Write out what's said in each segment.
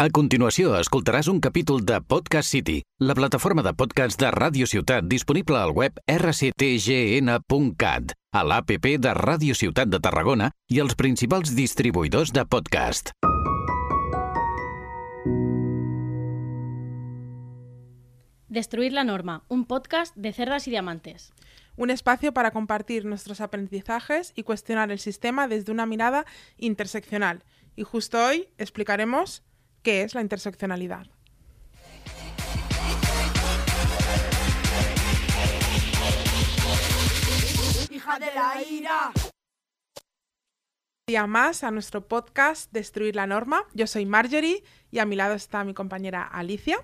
A continuació, escoltaràs un capítol de Podcast City, la plataforma de podcast de Ràdio Ciutat disponible al web rctgn.cat, a l'APP de Ràdio Ciutat de Tarragona i els principals distribuïdors de podcast. Destruir la norma, un podcast de cerdas y diamantes. un espacio para compartir nuestros aprendizajes y cuestionar el sistema desde una mirada interseccional. Y justo hoy explicaremos qué es la interseccionalidad. hija de la ira. día más a nuestro podcast Destruir la Norma. Yo soy Marjorie y a mi lado está mi compañera Alicia.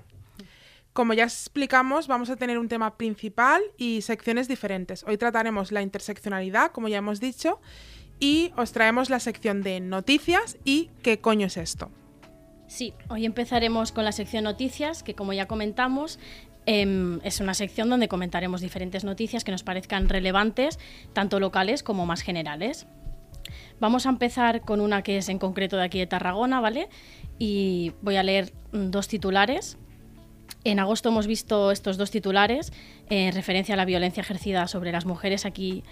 Como ya explicamos, vamos a tener un tema principal y secciones diferentes. Hoy trataremos la interseccionalidad, como ya hemos dicho, y os traemos la sección de noticias y qué coño es esto. Sí, hoy empezaremos con la sección noticias, que como ya comentamos, em, es una sección donde comentaremos diferentes noticias que nos parezcan relevantes, tanto locales como más generales. Vamos a empezar con una que es en concreto de aquí de Tarragona, ¿vale? Y voy a leer mm, dos titulares. En agosto hemos visto estos dos titulares en referencia a la violencia ejercida sobre las mujeres aquí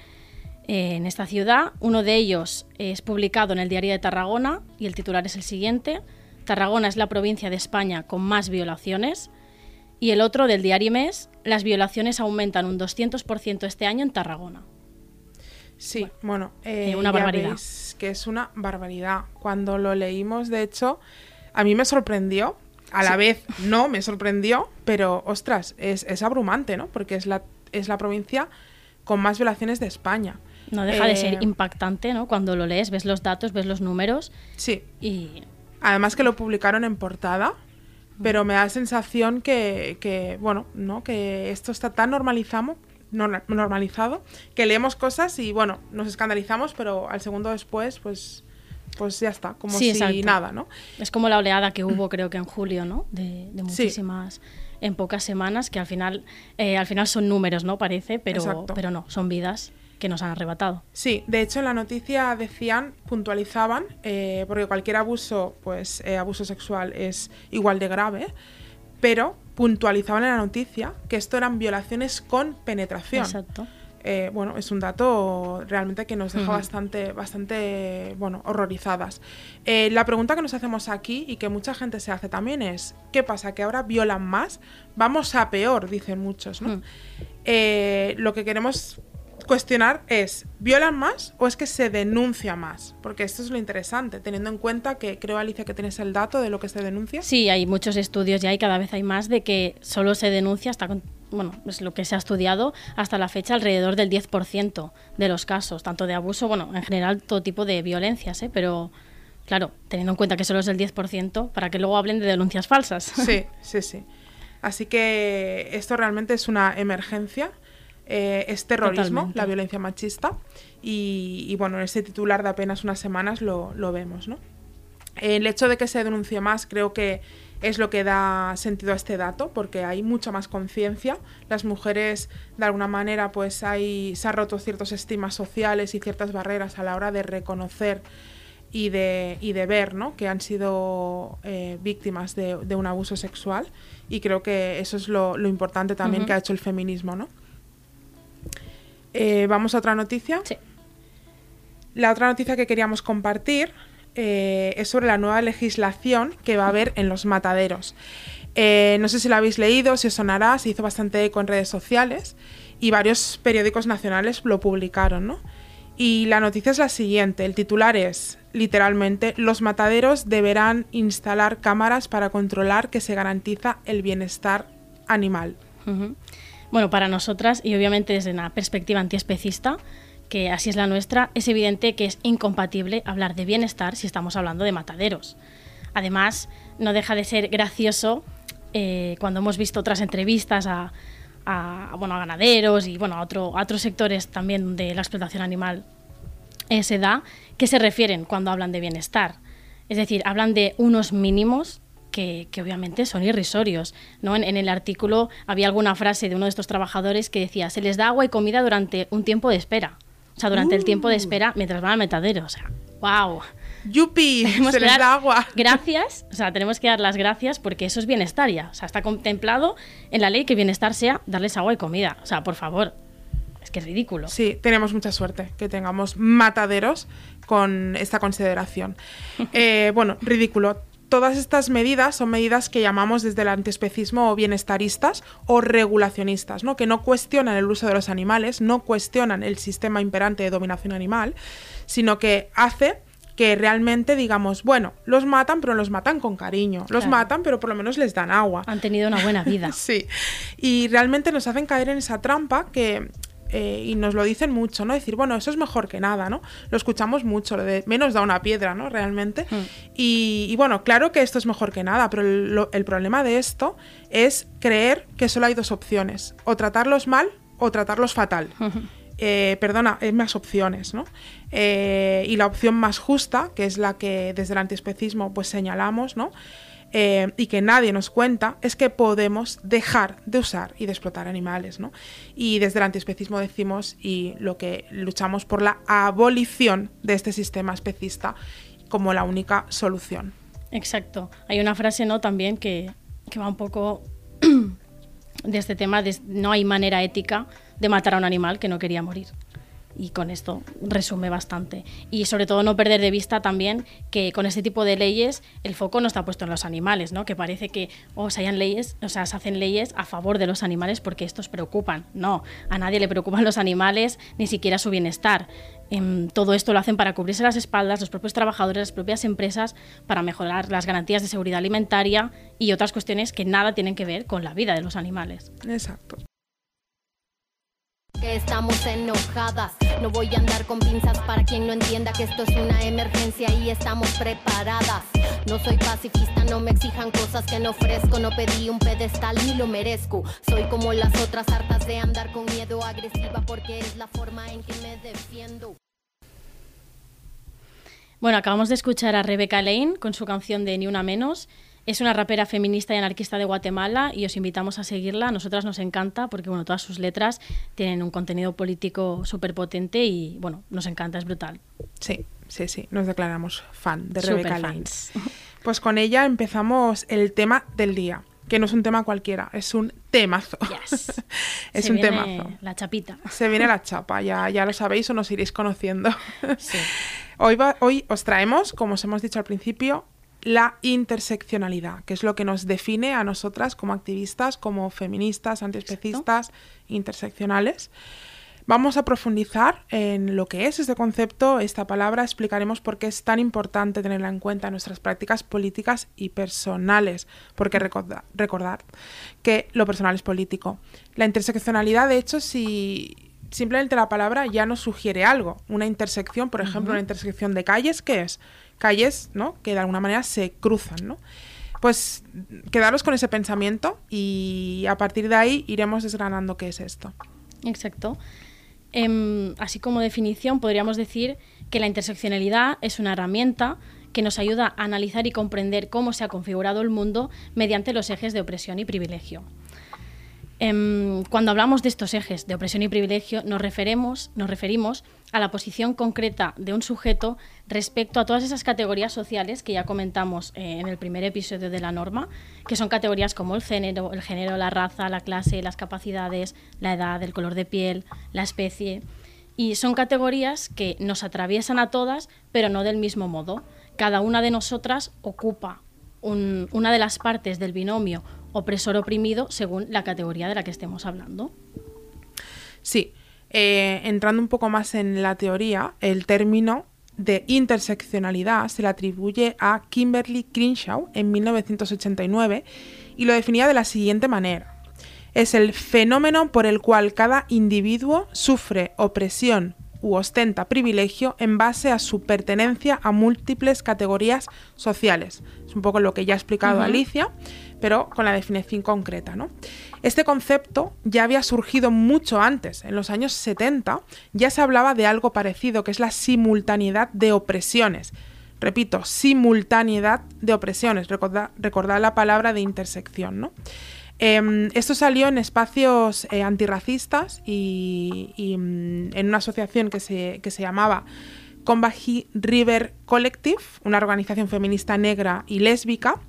eh, en esta ciudad. Uno de ellos es publicado en el Diario de Tarragona y el titular es el siguiente. Tarragona es la provincia de España con más violaciones. Y el otro del Diario Mes, las violaciones aumentan un 200% este año en Tarragona. Sí, bueno, eh, una ya barbaridad. que es una barbaridad. Cuando lo leímos, de hecho, a mí me sorprendió. A la vez no me sorprendió, pero ostras, es, es abrumante, ¿no? Porque es la, es la provincia con más violaciones de España. No deja de Eh, ser impactante, ¿no? Cuando lo lees, ves los datos, ves los números Sí, y además que lo publicaron en portada, pero me da la sensación que, que, bueno, ¿no? Que esto está tan normalizado, nor- normalizado que leemos cosas y, bueno, nos escandalizamos, pero al segundo después, pues, pues ya está, como Sí, si exacto. nada, ¿no? es como la oleada que hubo, creo que en julio, ¿no? De, de Sí. muchísimas en pocas semanas, que al final, eh, al final son números, ¿no? Parece, pero, Exacto. pero no, son vidas que nos han arrebatado. Sí, de hecho en la noticia decían, puntualizaban, eh, porque cualquier abuso, pues eh, abuso sexual es igual de grave, pero puntualizaban en la noticia que esto eran violaciones con penetración. Exacto. Eh, bueno, es un dato realmente que nos deja bastante, bastante, bueno, horrorizadas. Eh, la pregunta que nos hacemos aquí y que mucha gente se hace también es, ¿qué pasa? ¿Que ahora violan más? Vamos a peor, dicen muchos, ¿no? Eh, lo que queremos cuestionar es, ¿violan más o es que se denuncia más? Porque esto es lo interesante, teniendo en cuenta que creo, Alicia, que tienes el dato de lo que se denuncia. Sí, hay muchos estudios ya y cada vez hay más de que solo se denuncia hasta con- bueno, es lo que se ha estudiado hasta la fecha alrededor del 10% de los casos, tanto de abuso, bueno, en general todo tipo de violencias, ¿eh? pero claro, teniendo en cuenta que solo es el 10%, para que luego hablen de denuncias falsas. Sí, sí, sí. Así que esto realmente es una emergencia. Eh, es terrorismo, Totalmente. la violencia machista. Y, y, bueno, en este titular de apenas unas semanas lo, lo vemos, ¿no? El hecho de que se denuncie más creo que es lo que da sentido a este dato, porque hay mucha más conciencia. Las mujeres, de alguna manera, pues hay, se han roto ciertos estigmas sociales y ciertas barreras a la hora de reconocer y de, y de ver ¿no? que han sido eh, víctimas de, de un abuso sexual. Y creo que eso es lo, lo importante también que ha hecho el feminismo. ¿no? Eh, Vamos a otra noticia. Sí. La otra noticia que queríamos compartir eh, es sobre la nueva legislación que va a haber en los mataderos. Eh, no sé si lo habéis leído, si os sonará, se hizo bastante eco en redes sociales y varios periódicos nacionales lo publicaron, ¿no? Y la noticia es la siguiente, el titular es, literalmente, los mataderos deberán instalar cámaras para controlar que se garantiza el bienestar animal. Bueno, para nosotras, y obviamente desde una perspectiva antiespecista, que así es la nuestra, es evidente que es incompatible hablar de bienestar si estamos hablando de mataderos. Además, no deja de ser gracioso eh, cuando hemos visto otras entrevistas a, bueno, ganaderos y bueno, a, otro- a otros sectores también de la explotación animal eh, se da, que se refieren cuando hablan de bienestar. Es decir, hablan de unos mínimos que, que obviamente son irrisorios. ¿no? En, en el artículo había alguna frase de uno de estos trabajadores que decía, se les da agua y comida durante un tiempo de espera. O sea, durante el tiempo de espera mientras van al metadero. O sea, wow. yupi, Tenemos se que les dar da agua. Gracias, o sea, tenemos que dar las gracias porque eso es bienestar ya. O sea, está contemplado en la ley que bienestar sea darles agua y comida. O sea, por favor. Es que es ridículo. Sí, tenemos mucha suerte que tengamos mataderos con esta consideración. Eh, bueno, ridículo. Todas estas medidas son medidas que llamamos desde el antiespecismo bienestaristas o regulacionistas, ¿no? que no cuestionan el uso de los animales, no cuestionan el sistema imperante de dominación animal, sino que hace que realmente digamos, bueno, los matan, pero los matan con cariño, los Claro. matan, pero por lo menos les dan agua. Han tenido una buena vida. Sí, y realmente nos hacen caer en esa trampa que, eh, y nos lo dicen mucho, ¿no? Decir, bueno, eso es mejor que nada, ¿no? Lo escuchamos mucho, lo de menos da una piedra, ¿no? Realmente. Mm. Y, y bueno, claro que esto es mejor que nada, pero el, lo- el problema de esto es creer que solo hay dos opciones, o tratarlos mal o tratarlos fatal. Eh, perdona, hay más opciones, ¿no? Eh, y la opción más justa, que es la que desde el antiespecismo pues señalamos, ¿no? Eh, y que nadie nos cuenta, es que podemos dejar de usar y de explotar animales, ¿no? Y desde el antiespecismo decimos y lo que luchamos por la abolición de este sistema especista como la única solución. Exacto. Hay una frase, ¿no? También que, que va un poco de este tema de no hay manera ética de matar a un animal que no quería morir. Y con esto resume bastante. Y sobre todo no perder de vista también que con este tipo de leyes el foco no está puesto en los animales, ¿no? Que parece que o se hayan leyes, o sea, se hacen leyes a favor de los animales porque estos preocupan. No, a nadie le preocupan los animales, ni siquiera su bienestar. Em, todo esto lo hacen para cubrirse las espaldas los propios trabajadores, las propias empresas, para mejorar las garantías de seguridad alimentaria y otras cuestiones que nada tienen que ver con la vida de los animales. Exacto. Que estamos enojadas. No voy a andar con pinzas para quien no entienda que esto es una emergencia y estamos preparadas. No soy pacifista, no me exijan cosas que no ofrezco. No pedí un pedestal ni lo merezco. Soy como las otras hartas de andar con miedo agresiva porque es la forma en que me defiendo. Bueno, acabamos de escuchar a Rebecca Lane con su canción de Ni Una Menos. Es una rapera feminista y anarquista de Guatemala y os invitamos a seguirla. A nosotras nos encanta porque bueno, todas sus letras tienen un contenido político súper potente y bueno, nos encanta, es brutal. Sí, sí, sí, nos declaramos fan de Lane. fans. Pues con ella empezamos el tema del día, que no es un tema cualquiera, es un temazo. Yes. es Se un viene temazo. La chapita. Se viene la chapa, ya, ya lo sabéis o nos iréis conociendo. Sí. Hoy, va- hoy os traemos, como os hemos dicho al principio, la interseccionalidad, que es lo que nos define a nosotras como activistas, como feministas, antiespecistas, interseccionales. Vamos a profundizar en lo que es este concepto, esta palabra, explicaremos por qué es tan importante tenerla en cuenta en nuestras prácticas políticas y personales, porque recordar, recordar que lo personal es político. La interseccionalidad, de hecho, si simplemente la palabra ya nos sugiere algo, una intersección, por ejemplo, una intersección de calles, ¿qué es? Calles, ¿no? Que de alguna manera se cruzan, ¿no? Pues quedaros con ese pensamiento y a partir de ahí iremos desgranando qué es esto. Exacto. Em, así como definición, podríamos decir que la interseccionalidad es una herramienta que nos ayuda a analizar y comprender cómo se ha configurado el mundo mediante los ejes de opresión y privilegio. Em, cuando hablamos de estos ejes de opresión y privilegio, nos referimos, nos referimos a la posición concreta de un sujeto respecto a todas esas categorías sociales que ya comentamos eh, en el primer episodio de la norma, que son categorías como el género, el género, la raza, la clase, las capacidades, la edad, el color de piel, la especie. Y son categorías que nos atraviesan a todas, pero no del mismo modo. Cada una de nosotras ocupa un- una de las partes del binomio opresor-oprimido según la categoría de la que estemos hablando. Sí, eh, entrando un poco más en la teoría, el término de interseccionalidad se le atribuye a Kimberly Crenshaw en 1989 y lo definía de la siguiente manera. Es el fenómeno por el cual cada individuo sufre opresión u ostenta privilegio en base a su pertenencia a múltiples categorías sociales. Es un poco lo que ya ha explicado. Alicia, pero con la definición concreta. ¿no? Este concepto ya había surgido mucho antes, en los años 70 ya se hablaba de algo parecido, que es la simultaneidad de opresiones. Repito, simultaneidad de opresiones. Recordad, recordad la palabra de intersección, ¿no? Em, esto salió en espacios eh, antirracistas y, mm, en una asociación que se, que se llamaba Combahee River Collective, una organización feminista negra y lésbica,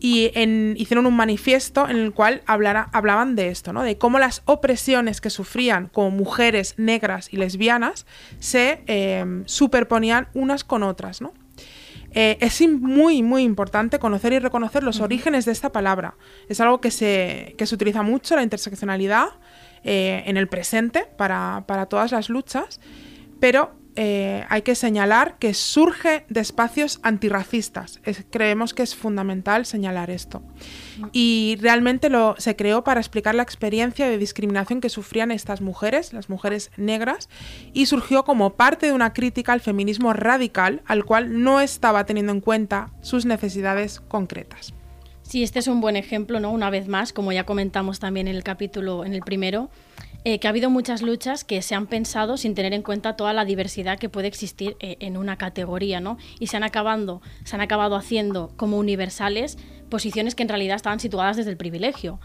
y hicieron un manifiesto en el cual hablaban de esto, ¿no? de cómo las opresiones que sufrían como mujeres negras y lesbianas se eh, superponían unas con otras. ¿no? Eh, es muy, muy importante conocer y reconocer los orígenes de esta palabra. Es algo que se, que se utiliza mucho, la interseccionalidad, eh, en el presente para, para todas las luchas, pero eh, hay que señalar que surge de espacios antirracistas. creemos que es fundamental señalar esto. Y realmente lo, se creó para explicar la experiencia de discriminación que sufrían estas mujeres, las mujeres negras, y surgió como parte de una crítica al feminismo radical, al cual no estaba teniendo en cuenta sus necesidades concretas. Sí, este es un buen ejemplo, ¿no? Una vez más, como ya comentamos también en el capítulo, en el primero, eh, que ha habido muchas luchas que se han pensado sin tener en cuenta toda la diversidad que puede existir eh, en una categoría, ¿no? Y se han, acabando, se han acabado haciendo como universales posiciones que en realidad estaban situadas desde el privilegio.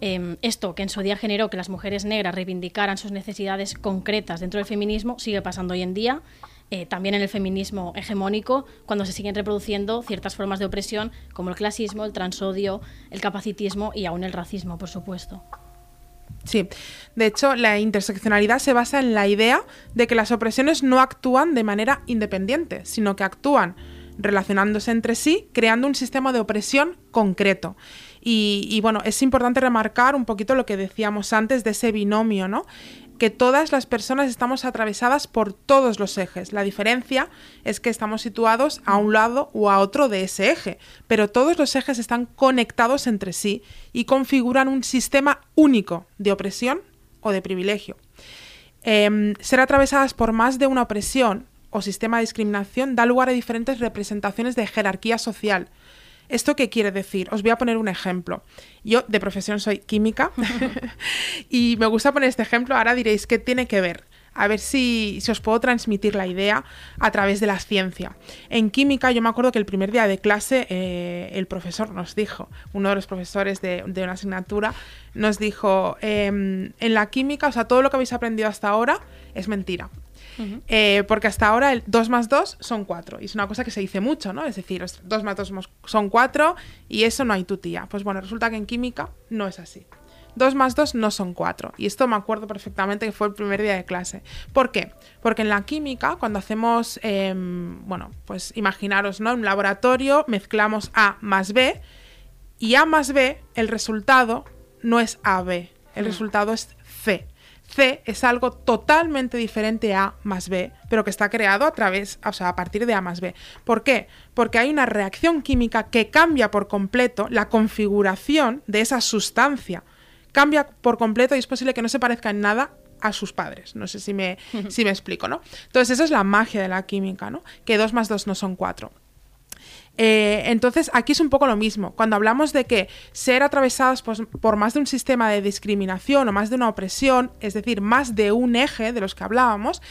Em, esto que en su día generó que las mujeres negras reivindicaran sus necesidades concretas dentro del feminismo sigue pasando hoy en día. Eh, también en el feminismo hegemónico, cuando se siguen reproduciendo ciertas formas de opresión como el clasismo, el transodio, el capacitismo y aún el racismo, por supuesto. Sí, de hecho, la interseccionalidad se basa en la idea de que las opresiones no actúan de manera independiente, sino que actúan relacionándose entre sí, creando un sistema de opresión concreto. Y, bueno, es importante remarcar un poquito lo que decíamos antes de ese binomio, ¿no? Que todas las personas estamos atravesadas por todos los ejes. La diferencia es que estamos situados a un lado o a otro de ese eje, pero todos los ejes están conectados entre sí y configuran un sistema único de opresión o de privilegio. Em, ser atravesadas por más de una opresión o sistema de discriminación da lugar a diferentes representaciones de jerarquía social, ¿Esto qué quiere decir? Os voy a poner un ejemplo. Yo de profesión soy química y me gusta poner este ejemplo. Ahora diréis, ¿qué tiene que ver? A ver si, os puedo transmitir la idea a través de la ciencia. En química, yo me acuerdo que el primer día de clase eh, el profesor nos dijo, uno de los profesores de, una asignatura, nos dijo, em, en la química, o sea, todo lo que habéis aprendido hasta ahora es mentira. Eh, porque hasta ahora el 2 más 2 son 4. Y es una cosa que se dice mucho, ¿no? Es decir, 2 más 2 son 4 y eso no hay tutía. Pues bueno, resulta que en química no es así. 2 más 2 no son 4. Y esto me acuerdo perfectamente que fue el primer día de clase. ¿Por qué? Porque en la química, cuando hacemos, em, bueno, pues imaginaros, ¿no? En un laboratorio mezclamos A más B y A más B, el resultado no es AB, el mm. resultado es C. Es algo totalmente diferente a más B, pero que está creado a través, o sea, a partir de A más B. ¿Por qué? Porque hay una reacción química que cambia por completo la configuración de esa sustancia. Cambia por completo y es posible que no se parezca en nada a sus padres. No sé si me, si me explico, ¿no? Entonces, esa es la magia de la química, ¿no? Que 2 más 2 no son 4. Eh, entonces, aquí es un poco lo mismo. Cuando hablamos de que ser atravesados por, más de un sistema de discriminación o más de una opresión, es decir, más de un eje de los que hablábamos,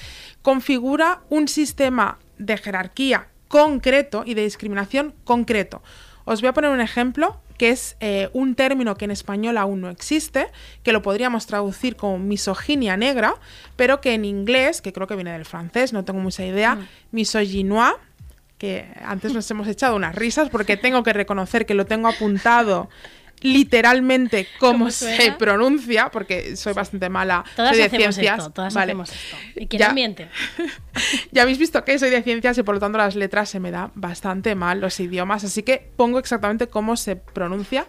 configura un sistema de jerarquía concreto y de discriminación concreto. Os voy a poner un ejemplo que es eh, un término que en español aún no existe, que lo podríamos traducir como misoginia negra, pero que en inglés, que creo que viene del francés, no tengo mucha idea, mm. misogynois, que antes nos hemos echado unas risas porque tengo que reconocer que lo tengo apuntado literalmente cómo, se pronuncia, porque soy bastante mala. Todas soy de ciencias. Esto, todas hacemos esto. ¿Y quién ya, miente? ya habéis visto que soy de ciencias y por lo tanto las letras se me da bastante mal, los idiomas, así que pongo exactamente cómo se pronuncia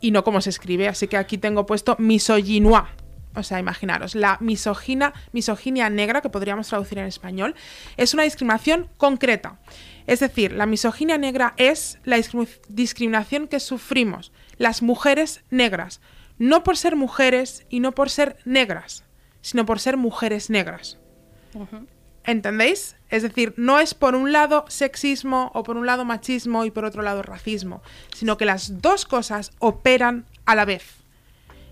y no cómo se escribe. Así que aquí tengo puesto misogynois. O sea, imaginaros, la misogina, misoginia negra, que podríamos traducir en español, es una discriminación concreta. Es decir, la misoginia negra es la discriminación que sufrimos las mujeres negras, no por ser mujeres y no por ser negras, sino por ser mujeres negras. ¿Entendéis? Es decir, no es por un lado sexismo o por un lado machismo y por otro lado racismo, sino que las dos cosas operan a la vez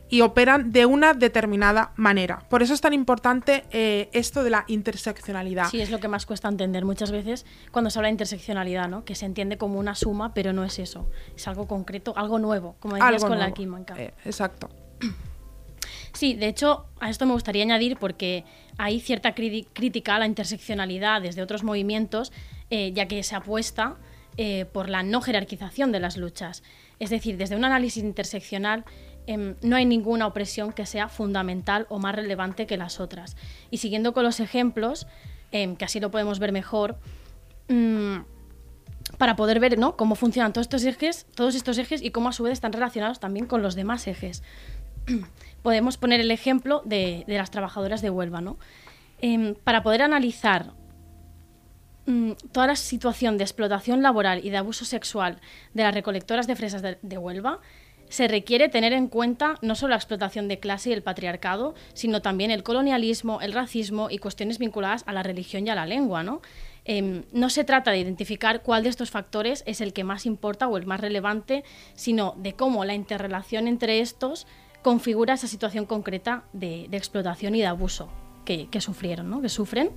y operan de una determinada manera. Por eso es tan importante eh, esto de la interseccionalidad. Sí, es lo que más cuesta entender muchas veces cuando se habla de interseccionalidad, ¿no? que se entiende como una suma, pero no es eso. Es algo concreto, algo nuevo, como decías con la química. Eh, exacto. Sí, de hecho, a esto me gustaría añadir porque hay cierta crítica a la interseccionalidad desde otros movimientos, eh, ya que se apuesta eh, por la no jerarquización de las luchas. Es decir, desde un análisis interseccional em, no hay ninguna opresión que sea fundamental o más relevante que las otras. Y siguiendo con los ejemplos, em, que así lo podemos ver mejor, mm, para poder ver ¿no? cómo funcionan todos estos ejes, todos estos ejes y cómo a su vez están relacionados también con los demás ejes. Podemos poner el ejemplo de, las trabajadoras de Huelva. ¿no? Em, para poder analizar mm, toda la situación de explotación laboral y de abuso sexual de las recolectoras de fresas de, Huelva, se requiere tener en cuenta no solo la explotación de clase y el patriarcado, sino también el colonialismo, el racismo y cuestiones vinculadas a la religión y a la lengua. ¿no? Em, no se trata de identificar cuál de estos factores es el que más importa o el más relevante, sino de cómo la interrelación entre estos configura esa situación concreta de, explotación y de abuso que, sufrieron, ¿no? que sufren.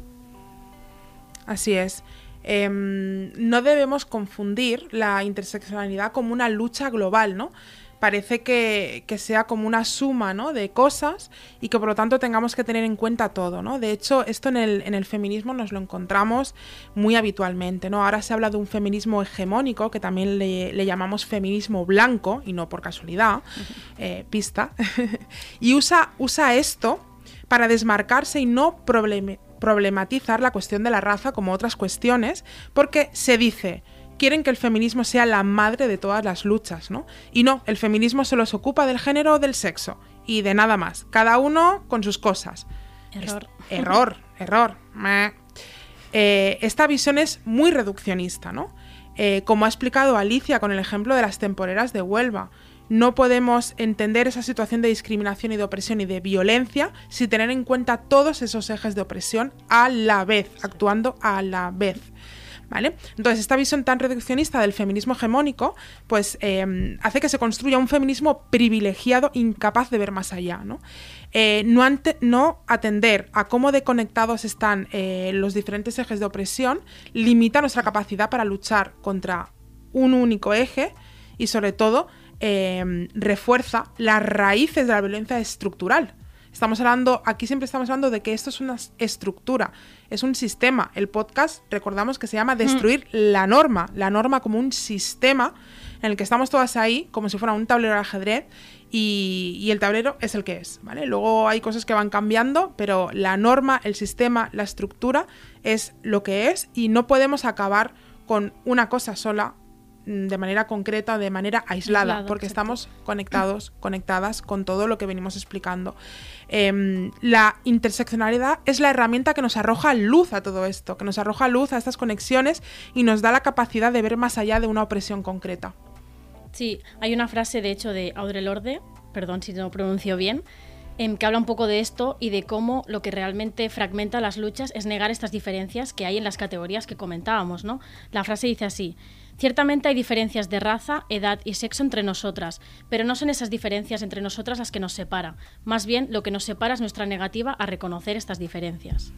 Así es. Em, no debemos confundir la interseccionalidad como una lucha global, ¿no? Parece que, sea como una suma ¿no? de cosas y que por lo tanto tengamos que tener en cuenta todo. ¿no? De hecho, esto en el, en el, feminismo nos lo encontramos muy habitualmente. ¿no? Ahora se habla de un feminismo hegemónico, que también le, llamamos feminismo blanco, y no por casualidad, eh, pista, y usa, usa esto para desmarcarse y no problematizar la cuestión de la raza como otras cuestiones, porque se dice, quieren que el feminismo sea la madre de todas las luchas, ¿no? Y no, el feminismo solo se ocupa del género o del sexo y de nada más, cada uno con sus cosas. Error. error, error. Eh, esta visión es muy reduccionista, ¿no? Eh, como ha explicado Alicia con el ejemplo de las temporeras de Huelva. No podemos entender esa situación de discriminación y de opresión y de violencia sin tener en cuenta todos esos ejes de opresión a la vez, actuando a la vez. Entonces, esta visión tan reduccionista del feminismo hegemónico, pues em, hace que se construya un feminismo privilegiado, incapaz de ver más allá, ¿no? Eh, no, atender a cómo deconectados están eh, los diferentes ejes de opresión limita nuestra capacidad para luchar contra un único eje y sobre todo em, refuerza las raíces de la violencia estructural. Estamos hablando, aquí siempre estamos hablando de que esto es una estructura, es un sistema. El podcast, recordamos que se llama Destruir la norma, la norma como un sistema en el que estamos todas ahí, como si fuera un tablero de ajedrez, y, el tablero es el que es, ¿vale? Luego hay cosas que van cambiando, pero la norma, el sistema, la estructura es lo que es y no podemos acabar con una cosa sola Mm, de manera concreta, de manera aislada, porque estamos conectados, conectadas con todo lo que venimos explicando. Em, la interseccionalidad es la herramienta que nos arroja luz a todo esto, que nos arroja luz a estas conexiones y nos da la capacidad de ver más allá de una opresión concreta. Sí, hay una frase de hecho de Audre Lorde, perdón si no pronuncio bien, em, que habla un poco de esto y de cómo lo que realmente fragmenta las luchas es negar estas diferencias que hay en las categorías que comentábamos, ¿no? La frase dice así: Ciertamente hay diferencias de raza, edad y sexo entre nosotras, pero no son esas diferencias entre nosotras las que nos separa. Más bien, lo que nos separa es nuestra negativa a reconocer estas diferencias.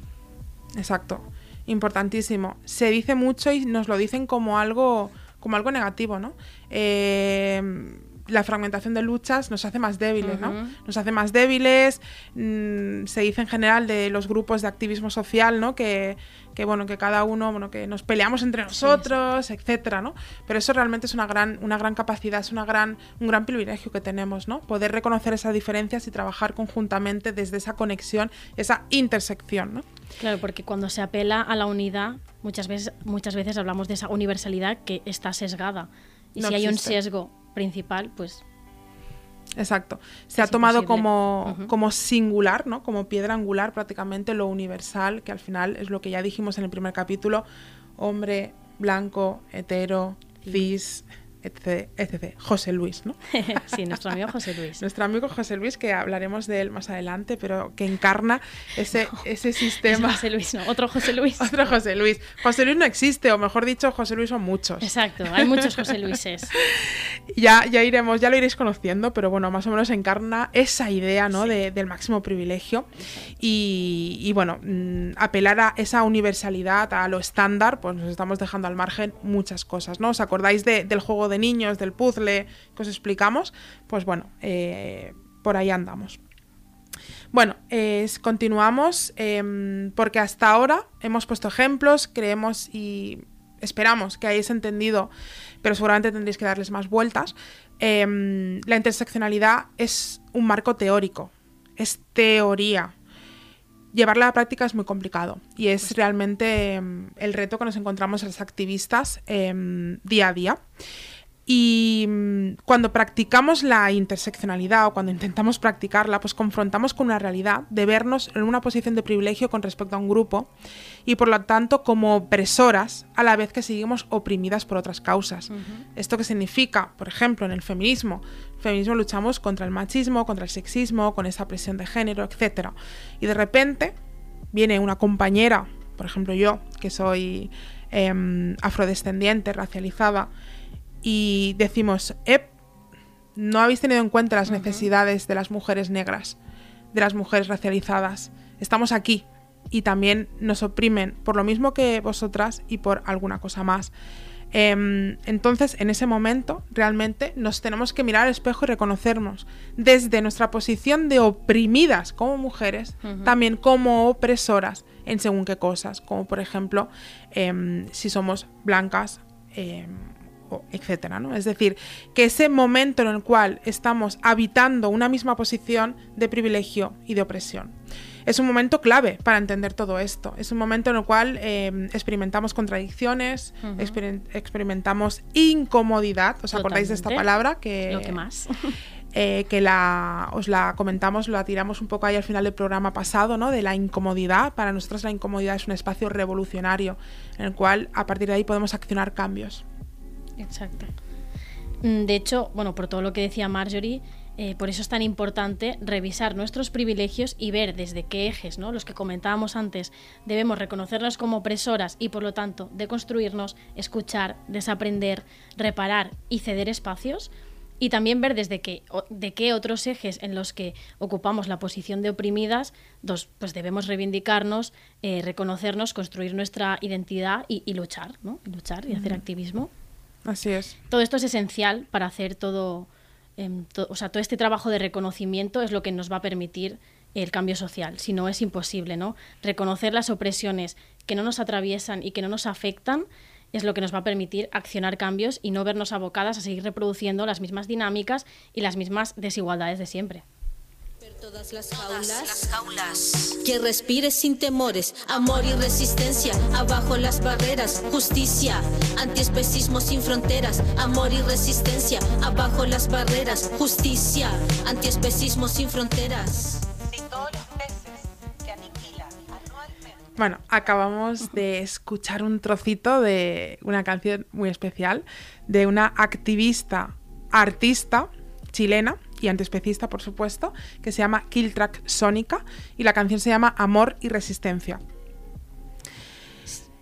Exacto. Importantísimo. Se dice mucho y nos lo dicen como algo, como algo negativo, ¿no? Eh, la fragmentación de luchas nos hace más débiles, ¿no? Nos hace más débiles. Mm, se dice en general de los grupos de activismo social, ¿no? Que, que bueno, que cada uno, bueno, que nos peleamos entre nosotros, etcétera, ¿no? Pero eso realmente es una gran, una gran capacidad, es una gran, un gran privilegio que tenemos, ¿no? Poder reconocer esas diferencias y trabajar conjuntamente desde esa conexión, esa intersección, ¿no? Claro, porque cuando se apela a la unidad, muchas veces, muchas veces hablamos de esa universalidad que está sesgada. Y si hay un sesgo principal, pues Exacto. Se ha tomado como, como, singular, ¿no? Como piedra angular prácticamente lo universal, que al final es lo que ya dijimos en el primer capítulo, hombre, blanco, hetero, cis, etc, José Luis, ¿no? sí, nuestro amigo José Luis. nuestro amigo José Luis, que hablaremos de él más adelante, pero que encarna ese, ese sistema. José Luis, no, otro José Luis. otro José Luis. José Luis no existe, o mejor dicho, José Luis son muchos. Exacto, hay muchos José Luises. ya, ya iremos, ya lo iréis conociendo, pero bueno, más o menos encarna esa idea, ¿no? De, del máximo privilegio. Y, y, bueno, mm, apelar a esa universalidad, a lo estándar, pues nos estamos dejando al margen muchas cosas, ¿no? ¿Os acordáis del juego de niños, del puzzle que os explicamos, pues bueno, eh, por ahí andamos. Bueno, continuamos em, porque hasta ahora hemos puesto ejemplos, creemos y esperamos que hayáis entendido, pero seguramente tendréis que darles más vueltas. Em, la interseccionalidad es un marco teórico, es teoría. Llevarla a la práctica es muy complicado y es realmente em, el reto que nos encontramos los activistas día a día. Y mm, cuando practicamos la interseccionalidad o cuando intentamos practicarla, pues confrontamos con una realidad de vernos en una posición de privilegio con respecto a un grupo y por lo tanto como opresoras a la vez que seguimos oprimidas por otras causas. ¿Esto qué significa? Por ejemplo, en el feminismo. El feminismo luchamos contra el machismo, contra el sexismo, con esa presión de género, etc. Y de repente viene una compañera, por ejemplo yo, que soy em, afrodescendiente, racializada, y decimos, Ep, no habéis tenido en cuenta las necesidades de las mujeres negras, de las mujeres racializadas. Estamos aquí y también nos oprimen por lo mismo que vosotras y por alguna cosa más. Em, entonces, en ese momento, realmente nos tenemos que mirar al espejo y reconocernos desde nuestra posición de oprimidas como mujeres, también como opresoras en según qué cosas, como por ejemplo, em, si somos blancas em, etcétera, ¿no? Es decir, que ese momento en el cual estamos habitando una misma posición de privilegio y de opresión. Es un momento clave para entender todo esto. Es un momento en el cual em, experimentamos contradicciones, experimentamos incomodidad. ¿Os acordáis de esta palabra? Que, Lo que más. Eh, que la, os la comentamos, la tiramos un poco ahí al final del programa pasado, ¿no? De la incomodidad. Para nosotros la incomodidad es un espacio revolucionario en el cual a partir de ahí podemos accionar cambios. Exacto. Mm, de hecho, bueno, por todo lo que decía Marjorie, eh, por eso es tan importante revisar nuestros privilegios y ver desde qué ejes, ¿no? los que comentábamos antes, debemos reconocerlos como opresoras y por lo tanto deconstruirnos, escuchar, desaprender, reparar y ceder espacios. Y también ver desde qué, de qué otros ejes en los que ocupamos la posición de oprimidas, dos, pues debemos reivindicarnos, eh, reconocernos, construir nuestra identidad y, luchar, ¿no? Y luchar y hacer activismo. Así es. Todo esto es esencial para hacer todo, em, o sea, todo este trabajo de reconocimiento es lo que nos va a permitir el cambio social. Si no, es imposible, ¿no? Reconocer las opresiones que no nos atraviesan y que no nos afectan es lo que nos va a permitir accionar cambios y no vernos abocadas a seguir reproduciendo las mismas dinámicas y las mismas desigualdades de siempre todas las jaulas, Que respires sin temores, amor y resistencia, abajo las barreras, justicia, antiespecismo sin fronteras, amor y resistencia, abajo las barreras, justicia, antiespecismo sin fronteras. Bueno, acabamos de escuchar un trocito de una canción muy especial de una activista artista chilena y antiespecista, por supuesto, que se llama Kill Track Sónica y la canción se llama Amor y Resistencia.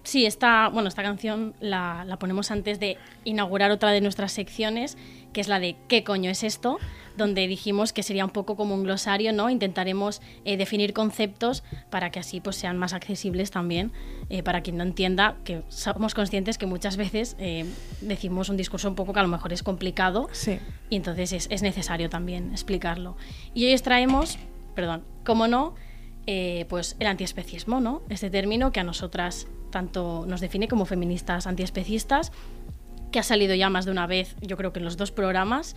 Sí, esta, bueno, esta canción la, la, ponemos antes de inaugurar otra de nuestras secciones, que es la de ¿Qué coño es esto? donde dijimos que sería un poco como un glosario, ¿no? Intentaremos eh, definir conceptos para que así pues, sean más accesibles también eh, para quien no entienda, que somos conscientes que muchas veces eh, decimos un discurso un poco que a lo mejor es complicado sí. y entonces es, es necesario también explicarlo. Y hoy extraemos, perdón, como no, pues el antiespecismo, ¿no? Este término que a nosotras tanto nos define como feministas antiespecistas, que ha salido ya más de una vez, yo creo que en los dos programas,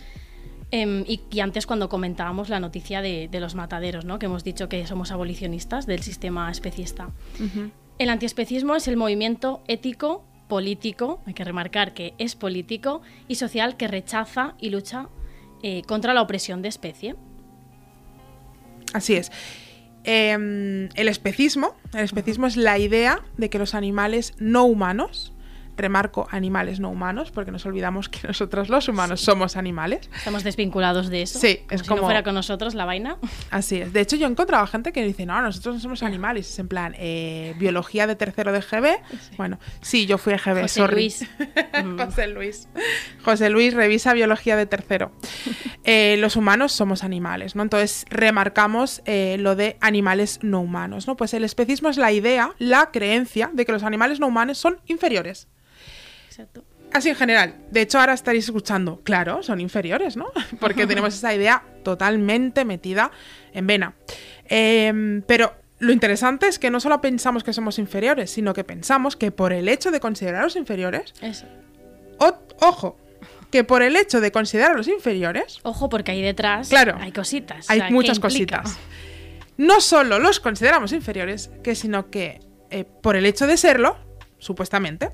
em, y, antes cuando comentábamos la noticia de, los mataderos, ¿no? que hemos dicho que somos abolicionistas del sistema especista. El antiespecismo es el movimiento ético, político, hay que remarcar que es político, y social que rechaza y lucha eh, contra la opresión de especie. Así es. Em, el especismo, el especismo es la idea de que los animales no humanos remarco animales no humanos, porque nos olvidamos que nosotros los humanos somos animales. Estamos desvinculados de eso. Sí, es como. Si no fuera con nosotros la vaina. Así es. De hecho, yo he encontrado gente que dice, no, nosotros no somos animales. Es en plan, eh, biología de tercero de GB. Bueno, sí, yo fui a GB, José Luis. José Luis. José Luis, revisa biología de tercero. Eh, los humanos somos animales, ¿no? Entonces, remarcamos eh, lo de animales no humanos, ¿no? Pues el especismo es la idea, la creencia de que los animales no humanos son inferiores. Así en general. De hecho, ahora estaréis escuchando, claro, son inferiores, ¿no? Porque tenemos esa idea totalmente metida en vena. Em, pero lo interesante es que no solo pensamos que somos inferiores, sino que pensamos que por el hecho de considerarlos inferiores, Eso. o- ojo, que por el hecho de considerarlos inferiores, Ojo, porque ahí detrás Claro. hay cositas. hay o sea, ¿qué muchas cositas. No solo los consideramos inferiores, que sino que eh, por el hecho de serlo, supuestamente,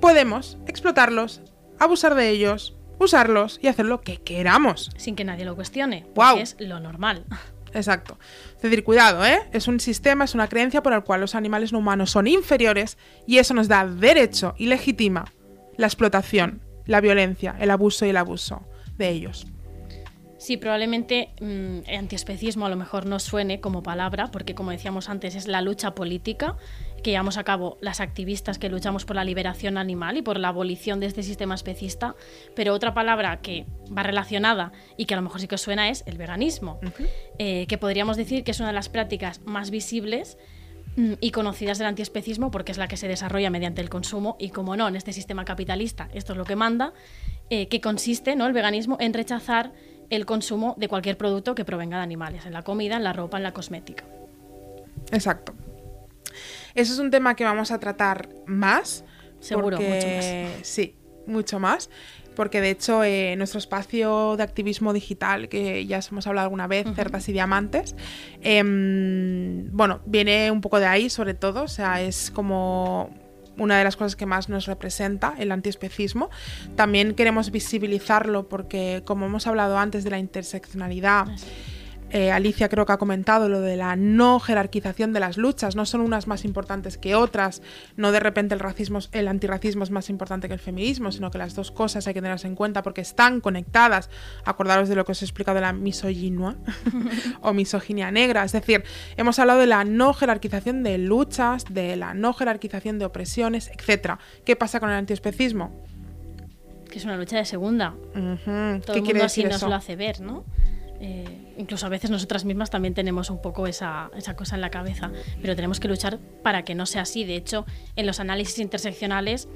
podemos explotarlos, abusar de ellos, usarlos y hacer lo que queramos. Sin que nadie lo cuestione. Porque es lo normal. Exacto. Es decir, cuidado, ¿eh? Es un sistema, es una creencia por el cual los animales no humanos son inferiores y eso nos da derecho y legitima la explotación, la violencia, el abuso y el abuso de ellos. Sí, probablemente mm, antiespecismo a lo mejor no suene como palabra, porque como decíamos antes, es la lucha política que llevamos a cabo las activistas que luchamos por la liberación animal y por la abolición de este sistema especista. Pero otra palabra que va relacionada y que a lo mejor sí que os suena es el veganismo, eh, que podríamos decir que es una de las prácticas más visibles mm, y conocidas del antiespecismo porque es la que se desarrolla mediante el consumo y como no, en este sistema capitalista esto es lo que manda, eh, que consiste ¿no? el veganismo en rechazar el consumo de cualquier producto que provenga de animales, en la comida, en la ropa, en la cosmética. Exacto. Eso es un tema que vamos a tratar más. Seguro, porque- Sí, mucho más. Porque de hecho, eh, nuestro espacio de activismo digital, que ya os hemos hablado alguna vez, Cerdas y Diamantes, em, bueno, viene un poco de ahí, sobre todo. O sea, es como una de las cosas que más nos representa, el antiespecismo. También queremos visibilizarlo porque, como hemos hablado antes de la interseccionalidad, eh, Alicia creo que ha comentado lo de la no jerarquización de las luchas, no son unas más importantes que otras, no de repente el racismo, el antirracismo es más importante que el feminismo, sino que las dos cosas hay que tenerlas en cuenta porque están conectadas. Acordaros de lo que os he explicado de la misoginia o misoginia negra, es decir, hemos hablado de la no jerarquización de luchas, de la no jerarquización de opresiones, etcétera. ¿Qué pasa con el antiespecismo? Que es una lucha de segunda. Todo ¿Qué el mundo así decir nos eso? lo hace ver, ¿no? Eh, incluso a veces nosotras mismas también tenemos un poco esa, esa cosa en la cabeza, pero tenemos que luchar para que no sea así. De hecho, en los análisis interseccionales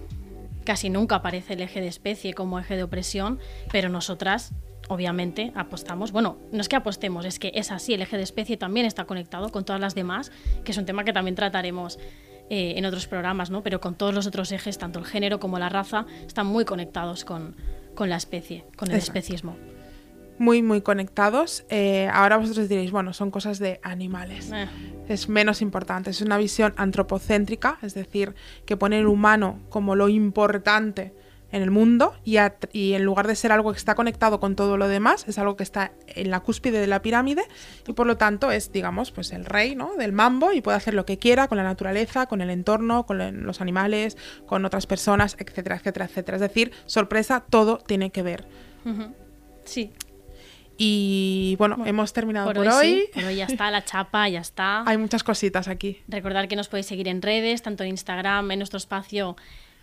casi nunca aparece el eje de especie como eje de opresión, pero nosotras obviamente apostamos, bueno, no es que apostemos, es que es así, el eje de especie también está conectado con todas las demás, que es un tema que también trataremos eh, en otros programas, ¿no? Pero con todos los otros ejes, tanto el género como la raza, están muy conectados con, con la especie, con el Exacto. especismo. Muy, muy conectados. Eh, ahora vosotros diréis, bueno, son cosas de animales. Eh, es menos importante. Es una visión antropocéntrica, es decir, que pone el humano como lo importante en el mundo y, en lugar de ser algo que está conectado con todo lo demás, es algo que está en la cúspide de la pirámide y por lo tanto es, digamos, pues el rey ¿no? del mambo y puede hacer lo que quiera con la naturaleza, con el entorno, con los animales, con otras personas, etcétera, etcétera, etcétera. Es decir, sorpresa, todo tiene que ver. Sí, Y bueno, Bueno, hemos terminado por, por, hoy, hoy. sí, por hoy ya está, la chapa ya está. Hay muchas cositas aquí. Recordar que nos podéis seguir en redes, tanto en Instagram, en nuestro espacio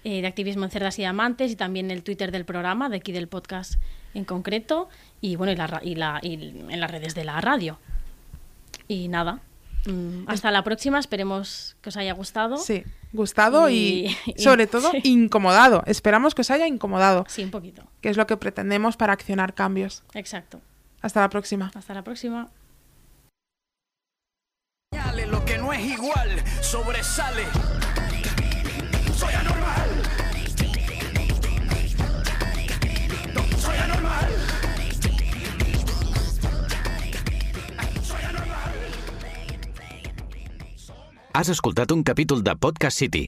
eh, de activismo en cerdas y diamantes, y también el Twitter del programa, de aquí del podcast en concreto, y bueno, y, la, y, la- y en las redes de la radio. Y nada, mm, hasta la próxima, esperemos que os haya gustado. Sí, gustado y, Y- y- sobre todo sí. incomodado. Esperamos que os haya incomodado, Sí, un poquito. que es lo que pretendemos para accionar cambios. Exacto. Hasta la próxima. Hasta la próxima. Lo que no es igual sobresale. Soy anormal. Soy anormal. Soy anormal. Has escoltat un capítol de Podcast City,